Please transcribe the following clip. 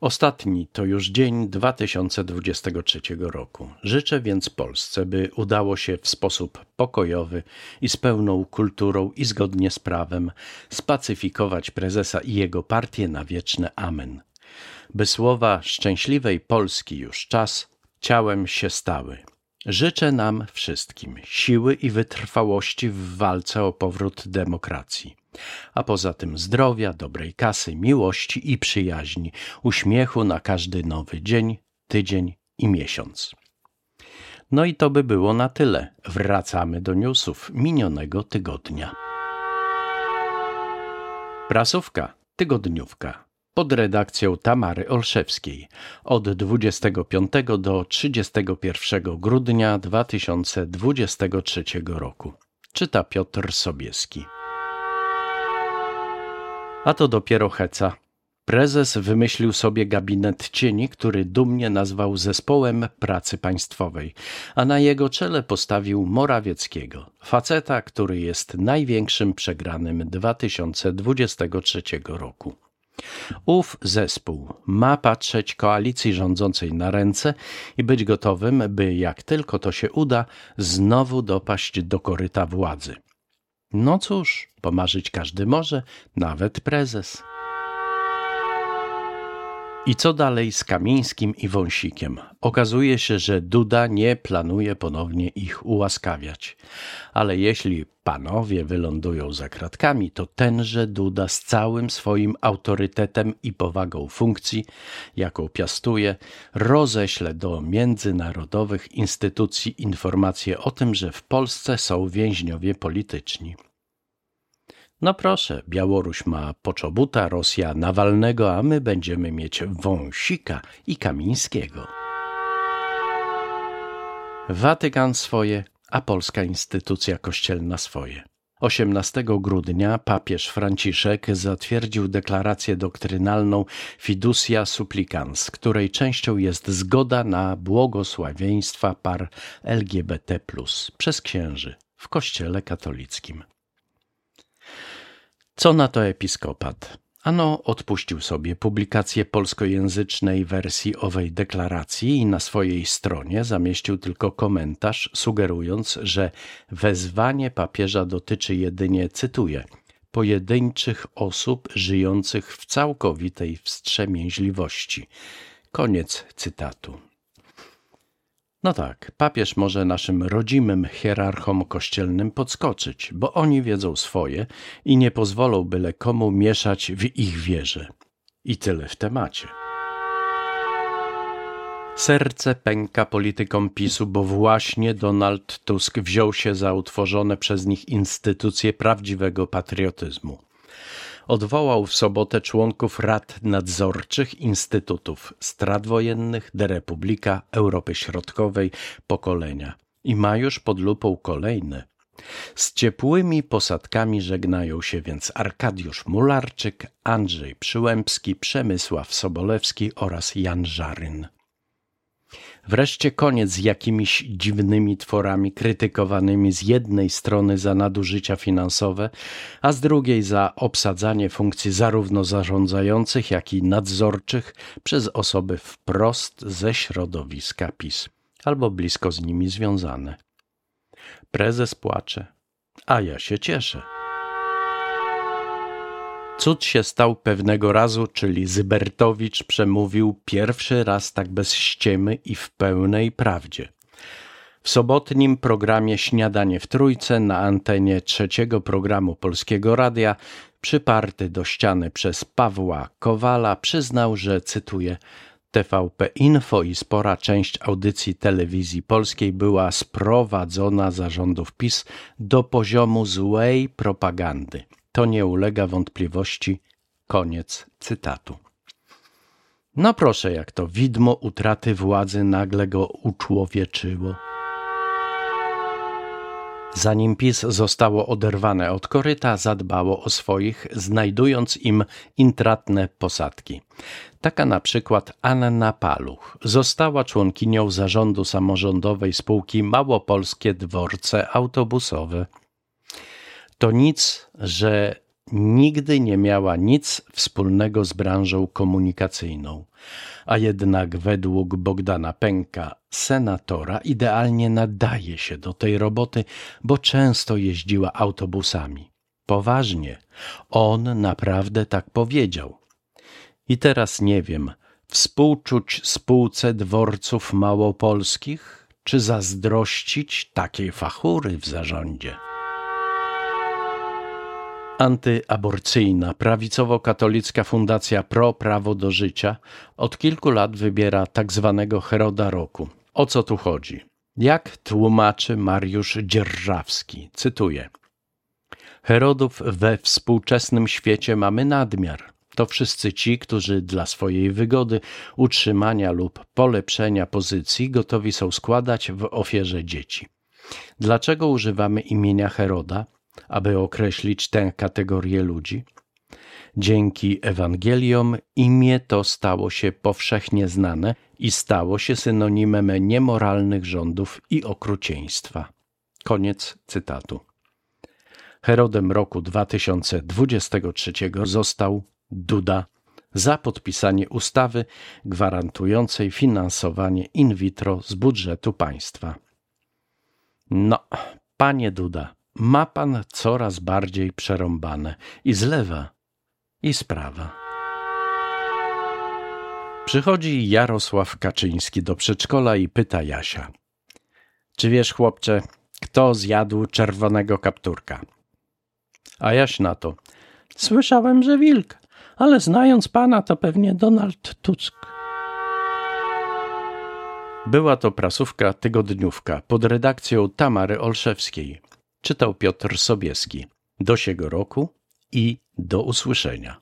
Ostatni to już dzień 2023 roku. Życzę więc Polsce, by udało się w sposób pokojowy i z pełną kulturą i zgodnie z prawem spacyfikować prezesa i jego partię na wieczne amen. By słowa szczęśliwej Polski już czas ciałem się stały. Życzę nam wszystkim siły i wytrwałości w walce o powrót demokracji a poza tym zdrowia, dobrej kasy, miłości i przyjaźni, uśmiechu na każdy nowy dzień, tydzień i miesiąc. No i to by było na tyle. Wracamy do newsów minionego tygodnia. Prasówka, tygodniówka pod redakcją Tamary Olszewskiej od 25 do 31 grudnia 2023 roku. Czyta Piotr Sobieski. A to dopiero heca. Prezes wymyślił sobie gabinet cieni, który dumnie nazwał Zespołem Pracy Państwowej, a na jego czele postawił Morawieckiego, faceta, który jest największym przegranym 2023 roku. Ów zespół ma patrzeć koalicji rządzącej na ręce i być gotowym, by jak tylko to się uda, znowu dopaść do koryta władzy. No cóż, pomarzyć każdy może, nawet prezes. I co dalej z Kamińskim i Wąsikiem? Okazuje się, że Duda nie planuje ponownie ich ułaskawiać. Ale jeśli panowie wylądują za kratkami, to tenże Duda z całym swoim autorytetem i powagą funkcji, jaką piastuje, roześle do międzynarodowych instytucji informacje o tym, że w Polsce są więźniowie polityczni. No proszę, Białoruś ma Poczobuta, Rosja Nawalnego, a my będziemy mieć Wąsika i Kamińskiego. Watykan swoje, a polska instytucja kościelna swoje. 18 grudnia papież Franciszek zatwierdził deklarację doktrynalną Fiducia Supplicans, której częścią jest zgoda na błogosławieństwa par LGBT przez księży w Kościele katolickim. Co na to episkopat? Ano odpuścił sobie publikację polskojęzycznej wersji owej deklaracji i na swojej stronie zamieścił tylko komentarz, sugerując, że wezwanie papieża dotyczy jedynie, cytuję, pojedynczych osób żyjących w całkowitej wstrzemięźliwości. Koniec cytatu. No tak, papież może naszym rodzimym hierarchom kościelnym podskoczyć, bo oni wiedzą swoje i nie pozwolą byle komu mieszać w ich wierze. I tyle w temacie. Serce pęka politykom PiSu, bo właśnie Donald Tusk wziął się za utworzone przez nich instytucje prawdziwego patriotyzmu odwołał w sobotę członków rad nadzorczych instytutów strat wojennych, De Republika, Europy Środkowej, pokolenia i ma już pod lupą kolejne. Z ciepłymi posadkami żegnają się więc Arkadiusz Mularczyk, Andrzej Przyłębski, Przemysław Sobolewski oraz Jan Żaryn. Wreszcie koniec z jakimiś dziwnymi tworami krytykowanymi z jednej strony za nadużycia finansowe, a z drugiej za obsadzanie funkcji zarówno zarządzających, jak i nadzorczych przez osoby wprost ze środowiska PiS albo blisko z nimi związane. Prezes płacze, a ja się cieszę. Cud się stał pewnego razu, czyli Zybertowicz przemówił pierwszy raz tak bez ściemy i w pełnej prawdzie. W sobotnim programie Śniadanie w Trójce na antenie trzeciego programu Polskiego Radia, przyparty do ściany przez Pawła Kowala, przyznał, że cytuję TVP Info i spora część audycji telewizji polskiej była sprowadzona zarządów PiS do poziomu złej propagandy. To nie ulega wątpliwości. Koniec cytatu. No proszę, jak to widmo utraty władzy nagle go uczłowieczyło. Zanim PiS zostało oderwane od koryta, zadbało o swoich, znajdując im intratne posadki. Taka na przykład Anna Paluch została członkinią zarządu samorządowej spółki Małopolskie Dworce Autobusowe. To nic, że nigdy nie miała nic wspólnego z branżą komunikacyjną, a jednak według Bogdana Pęka, senatora, idealnie nadaje się do tej roboty, bo często jeździła autobusami. Poważnie, on naprawdę tak powiedział. I teraz nie wiem, współczuć spółce dworców małopolskich, czy zazdrościć takiej fachury w zarządzie. Antyaborcyjna, prawicowo-katolicka fundacja Pro Prawo do Życia od kilku lat wybiera tak zwanego Heroda Roku. O co tu chodzi? Jak tłumaczy Mariusz Dzierżawski, cytuję. Herodów we współczesnym świecie mamy nadmiar. To wszyscy ci, którzy dla swojej wygody, utrzymania lub polepszenia pozycji gotowi są składać w ofierze dzieci. Dlaczego używamy imienia Heroda? Aby określić tę kategorię ludzi. Dzięki Ewangeliom imię to stało się powszechnie znane i stało się synonimem niemoralnych rządów i okrucieństwa. Koniec cytatu. Herodem roku 2023 został Duda za podpisanie ustawy gwarantującej finansowanie in vitro z budżetu państwa. No, panie Duda, ma pan coraz bardziej przerąbane i z lewa, i z prawa. Przychodzi Jarosław Kaczyński do przedszkola i pyta Jasia: Czy wiesz, chłopcze, kto zjadł czerwonego kapturka? A Jaś na to: Słyszałem, że wilk, ale znając pana, to pewnie Donald Tusk. Była to prasówka tygodniówka pod redakcją Tamary Olszewskiej. Czytał Piotr Sobieski. Do siego roku i do usłyszenia.